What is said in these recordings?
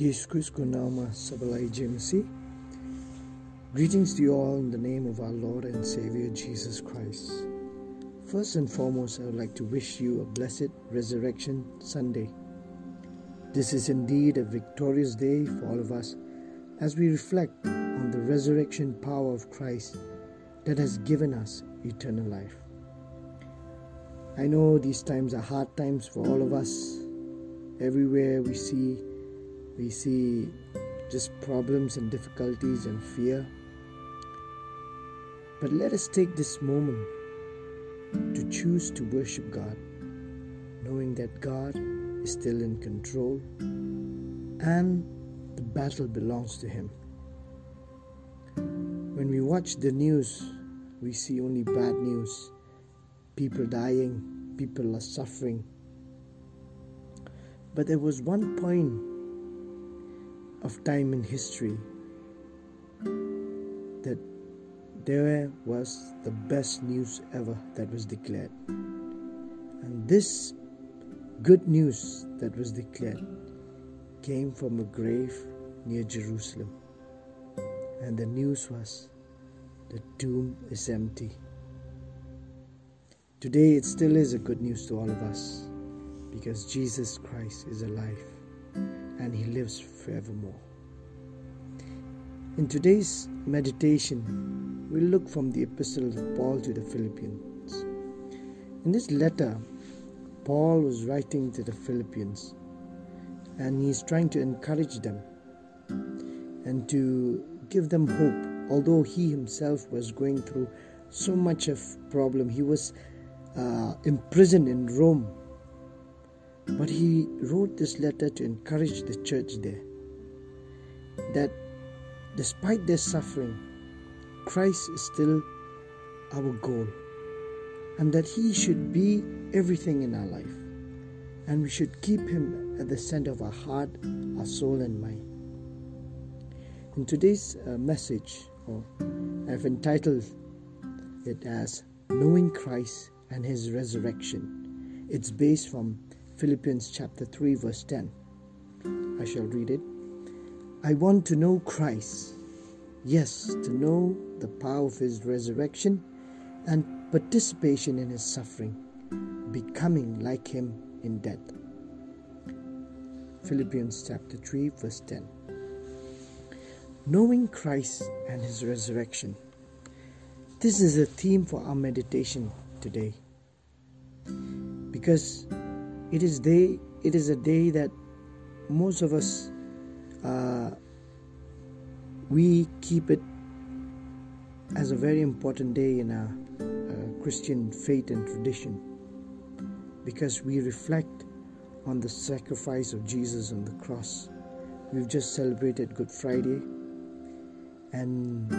Yesus nama Sabalai JMC. Greetings to you all in the name of our Lord and Savior Jesus Christ. First and foremost, I would like to wish you a blessed Resurrection Sunday. This is indeed a victorious day for all of us as we reflect on the resurrection power of Christ that has given us eternal life. I know these times are hard times for all of us. Everywhere we see we see just problems and difficulties and fear. But let us take this moment to choose to worship God, knowing that God is still in control and the battle belongs to Him. When we watch the news, we see only bad news people dying, people are suffering. But there was one point of time in history that there was the best news ever that was declared. And this good news that was declared came from a grave near Jerusalem. And the news was the tomb is empty. Today it still is a good news to all of us because Jesus Christ is alive and he lives forevermore. In today's meditation, we'll look from the epistle of Paul to the Philippians. In this letter, Paul was writing to the Philippians and he's trying to encourage them and to give them hope, although he himself was going through so much of problem. He was uh, imprisoned in Rome but he wrote this letter to encourage the church there that despite their suffering, Christ is still our goal and that he should be everything in our life. And we should keep him at the center of our heart, our soul, and mind. In today's uh, message, or I've entitled it as Knowing Christ and His Resurrection. It's based from Philippians chapter 3, verse 10. I shall read it. I want to know Christ. Yes, to know the power of his resurrection and participation in his suffering, becoming like him in death. Philippians chapter 3, verse 10. Knowing Christ and his resurrection. This is a theme for our meditation today. Because it is day. It is a day that most of us uh, we keep it as a very important day in our uh, Christian faith and tradition because we reflect on the sacrifice of Jesus on the cross. We've just celebrated Good Friday and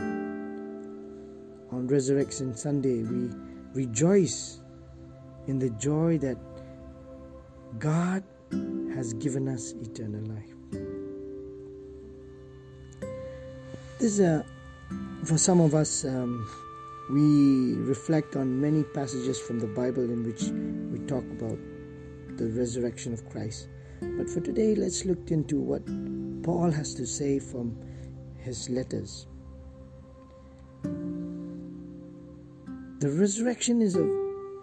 on Resurrection Sunday we rejoice in the joy that God has given us eternal life. This is a, for some of us, um, we reflect on many passages from the Bible in which we talk about the resurrection of Christ. But for today, let's look into what Paul has to say from his letters. The resurrection is a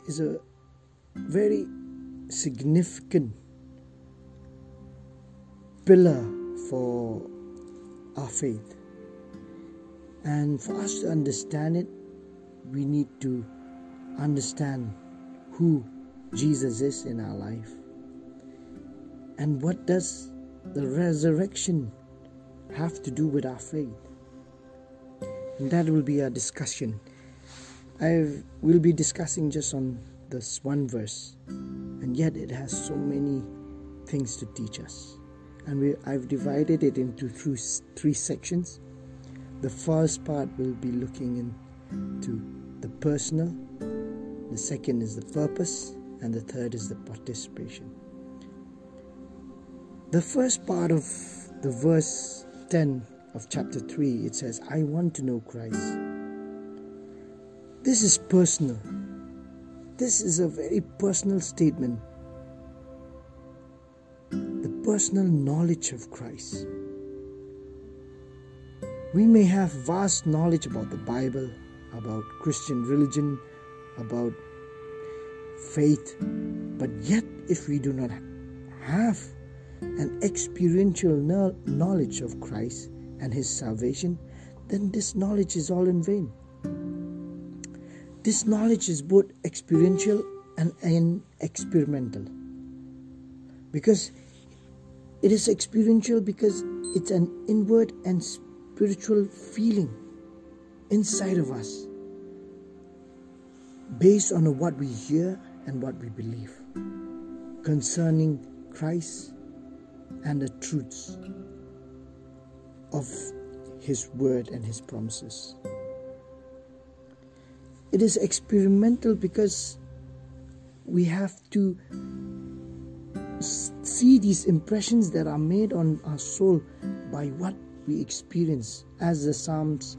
is a very significant pillar for our faith. And for us to understand it, we need to understand who Jesus is in our life. And what does the resurrection have to do with our faith? And that will be our discussion. I will be discussing just on this one verse and yet it has so many things to teach us. And we, I've divided it into three, three sections. The first part will be looking into the personal, the second is the purpose, and the third is the participation. The first part of the verse 10 of chapter 3 it says, I want to know Christ. This is personal. This is a very personal statement. The personal knowledge of Christ. We may have vast knowledge about the Bible, about Christian religion, about faith, but yet if we do not have an experiential knowledge of Christ and His salvation, then this knowledge is all in vain. This knowledge is both experiential and, experimental. Because it is experiential because it's an inward and spiritual feeling inside of us based on what we hear and what we believe concerning Christ and the truths of His Word and His promises. It is experimental because we have to see these impressions that are made on our soul by what we experience. As the Psalms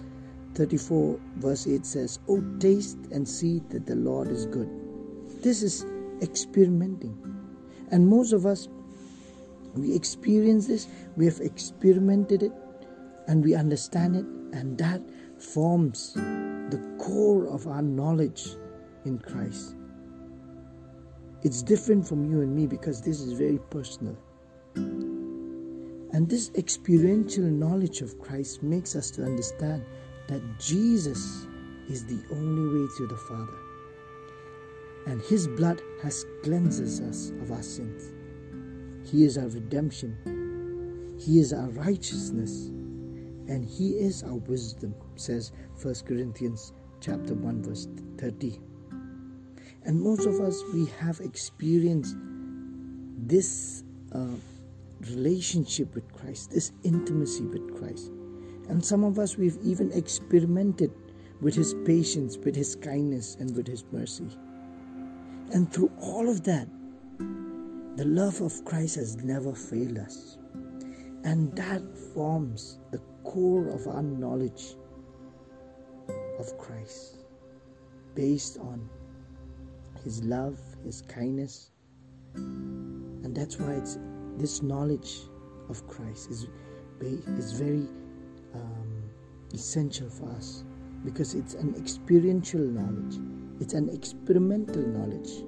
34, verse 8 says, Oh, taste and see that the Lord is good. This is experimenting. And most of us, we experience this, we have experimented it, and we understand it, and that forms the core of our knowledge in Christ. It's different from you and me because this is very personal. And this experiential knowledge of Christ makes us to understand that Jesus is the only way to the Father. And His blood has cleanses us of our sins. He is our redemption. He is our righteousness and he is our wisdom says 1 corinthians chapter 1 verse 30 and most of us we have experienced this uh, relationship with christ this intimacy with christ. And some of us we've even experimented with his patience with his kindness and with his mercy. And through all of that the love of christ has never failed us. And that forms the core of our knowledge of Christ based on his love, his kindness. And that's why it's this knowledge of Christ is, is very um, essential for us because it's an experiential knowledge, it's an experimental knowledge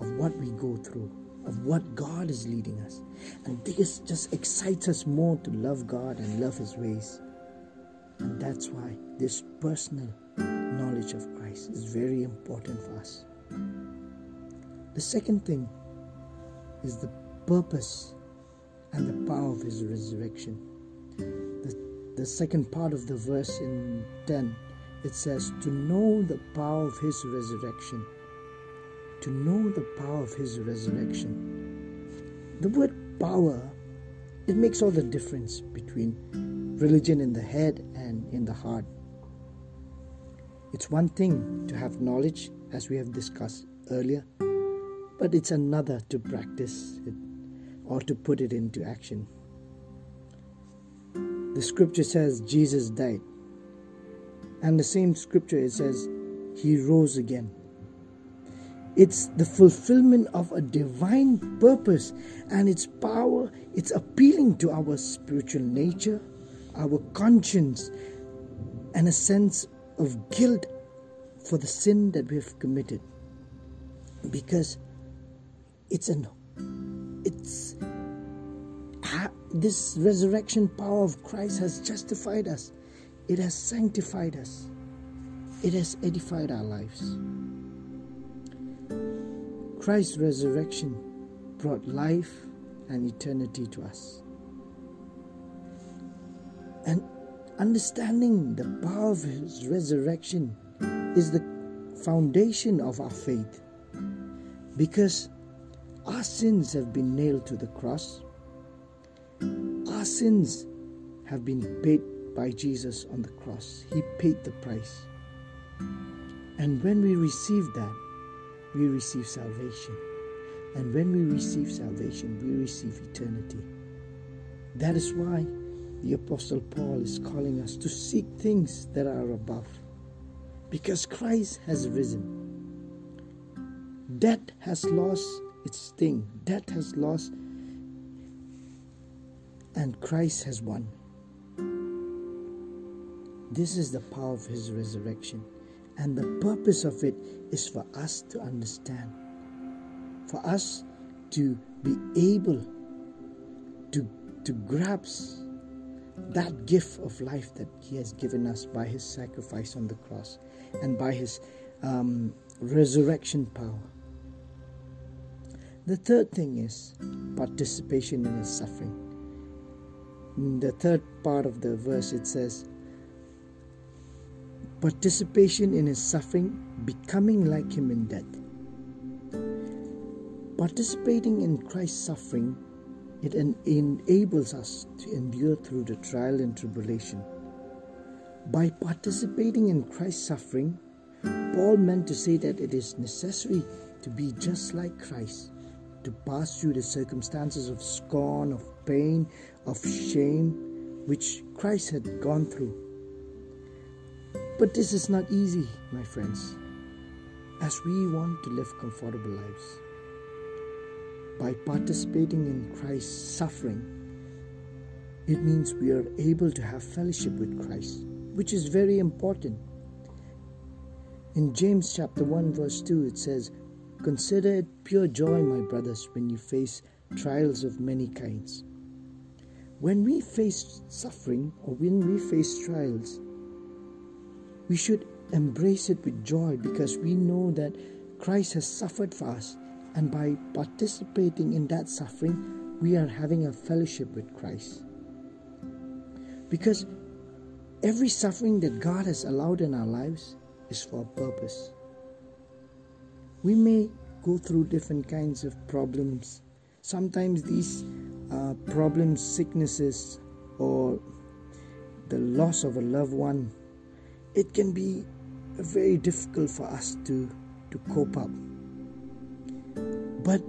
of what we go through of what God is leading us. And this just excites us more to love God and love His ways. And that's why this personal knowledge of Christ is very important for us. The second thing is the purpose and the power of His resurrection. The, the second part of the verse in 10 it says, To know the power of His resurrection to know the power of his resurrection. The word power, it makes all the difference between religion in the head and in the heart. It's one thing to have knowledge, as we have discussed earlier, but it's another to practice it or to put it into action. The scripture says Jesus died, and the same scripture it says he rose again. It's the fulfillment of a divine purpose and its power. It's appealing to our spiritual nature, our conscience, and a sense of guilt for the sin that we have committed. Because it's an it's this resurrection power of Christ has justified us. It has sanctified us. It has edified our lives. Christ's resurrection brought life and eternity to us. And understanding the power of His resurrection is the foundation of our faith because our sins have been nailed to the cross. Our sins have been paid by Jesus on the cross. He paid the price. And when we receive that, we receive salvation. And when we receive salvation, we receive eternity. That is why the Apostle Paul is calling us to seek things that are above. Because Christ has risen. Death has lost its sting, death has lost and Christ has won. This is the power of his resurrection, and the purpose of it is for us to understand, for us to be able to, to grasp that gift of life that he has given us by his sacrifice on the cross and by his um, resurrection power. The third thing is participation in his suffering. In the third part of the verse, it says, participation in his suffering, becoming like him in death. Participating in Christ's suffering, it en- enables us to endure through the trial and tribulation. By participating in Christ's suffering, Paul meant to say that it is necessary to be just like Christ, to pass through the circumstances of scorn, of pain, of shame, which Christ had gone through. But this is not easy, my friends, as we want to live comfortable lives. By participating in Christ's suffering, it means we are able to have fellowship with Christ, which is very important. In James chapter 1 verse 2 it says, "Consider it pure joy, my brothers, when you face trials of many kinds." When we face suffering or when we face trials, we should embrace it with joy because we know that Christ has suffered for us, and by participating in that suffering, we are having a fellowship with Christ. Because every suffering that God has allowed in our lives is for a purpose. We may go through different kinds of problems. Sometimes these uh, problems, sicknesses, or the loss of a loved one, it can be very difficult for us to, to cope up. But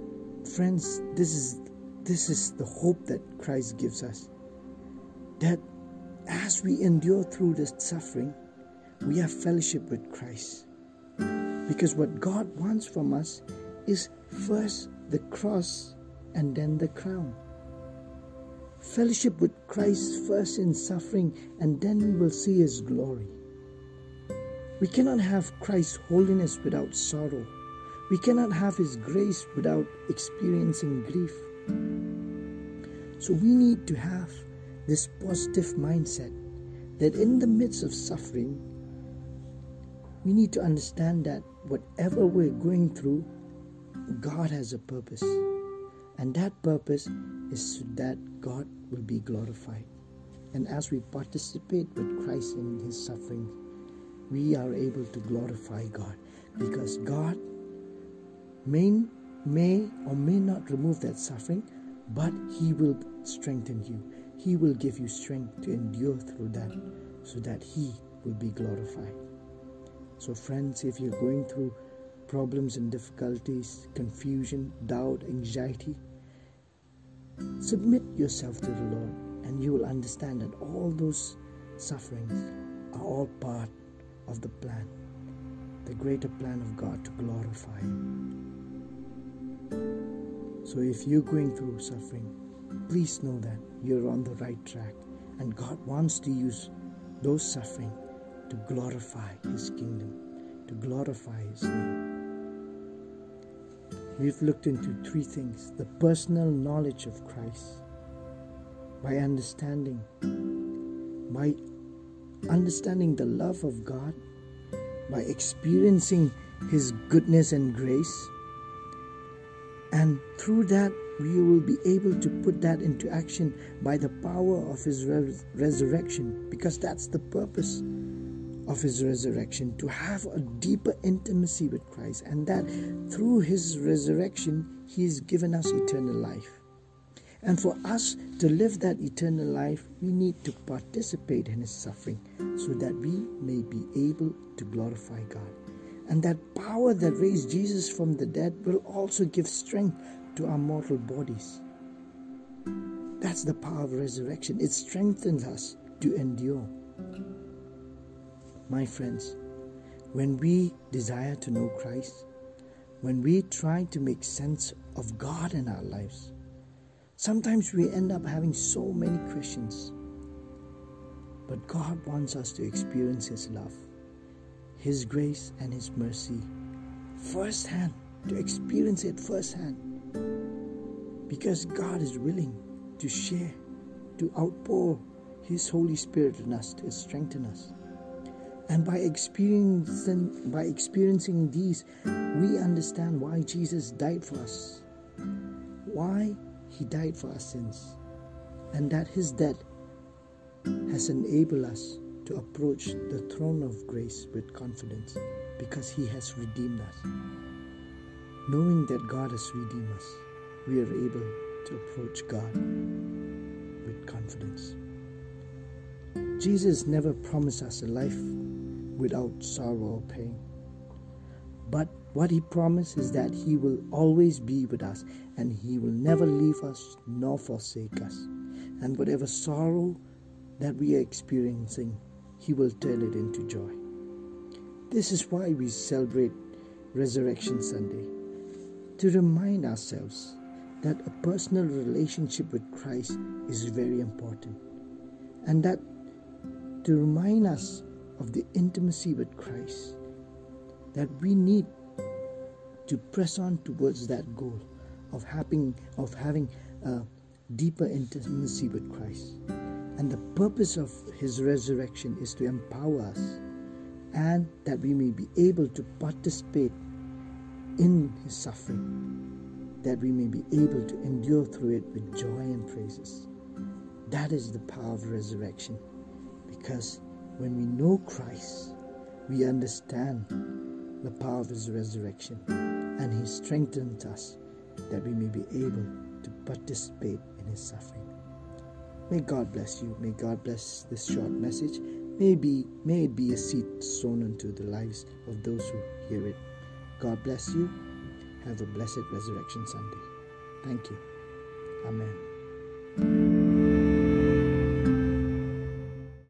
friends, this is this is the hope that Christ gives us. That as we endure through this suffering, we have fellowship with Christ. Because what God wants from us is first the cross and then the crown. Fellowship with Christ first in suffering, and then we will see His glory. We cannot have Christ's holiness without sorrow. We cannot have His grace without experiencing grief. So we need to have this positive mindset that in the midst of suffering, we need to understand that whatever we're going through, God has a purpose. And that purpose is so that God will be glorified. And as we participate with Christ in his suffering, we are able to glorify God because God may, may or may not remove that suffering, but He will strengthen you. He will give you strength to endure through that so that He will be glorified. So, friends, if you're going through problems and difficulties, confusion, doubt, anxiety, submit yourself to the Lord and you will understand that all those sufferings are all part of the plan, the greater plan of God to glorify Him. So if you're going through suffering, please know that you're on the right track and God wants to use those suffering to glorify His kingdom, to glorify His name. We've looked into three things the personal knowledge of Christ, by understanding, by understanding the love of God, by experiencing His goodness and grace. And through that, we will be able to put that into action by the power of His res- resurrection, because that's the purpose of His resurrection to have a deeper intimacy with Christ, and that through His resurrection, He has given us eternal life. And for us to live that eternal life, we need to participate in His suffering so that we may be able to glorify God. And that power that raised Jesus from the dead will also give strength to our mortal bodies. That's the power of resurrection. It strengthens us to endure. My friends, when we desire to know Christ, when we try to make sense of God in our lives, Sometimes we end up having so many questions. But God wants us to experience His love, His grace, and His mercy firsthand, to experience it firsthand. Because God is willing to share, to outpour His Holy Spirit in us, to strengthen us. And by experiencing, by experiencing these, we understand why Jesus died for us, why He died for our sins, and that His death has enabled us to approach the throne of grace with confidence because He has redeemed us. Knowing that God has redeemed us, we are able to approach God with confidence. Jesus never promised us a life without sorrow or pain. But what he promised is that he will always be with us and he will never leave us nor forsake us. And whatever sorrow that we are experiencing, he will turn it into joy. This is why we celebrate Resurrection Sunday to remind ourselves that a personal relationship with Christ is very important and that to remind us of the intimacy with Christ that we need to press on towards that goal of having of having a deeper intimacy with Christ. And the purpose of his resurrection is to empower us and that we may be able to participate in his suffering, that we may be able to endure through it with joy and praises. That is the power of resurrection because when we know Christ, we understand the power of His resurrection, and He strengthens us that we may be able to participate in His suffering. May God bless you. May God bless this short message. May, be, may it be a seed sown into the lives of those who hear it. God bless you. Have a blessed Resurrection Sunday. Thank you. Amen.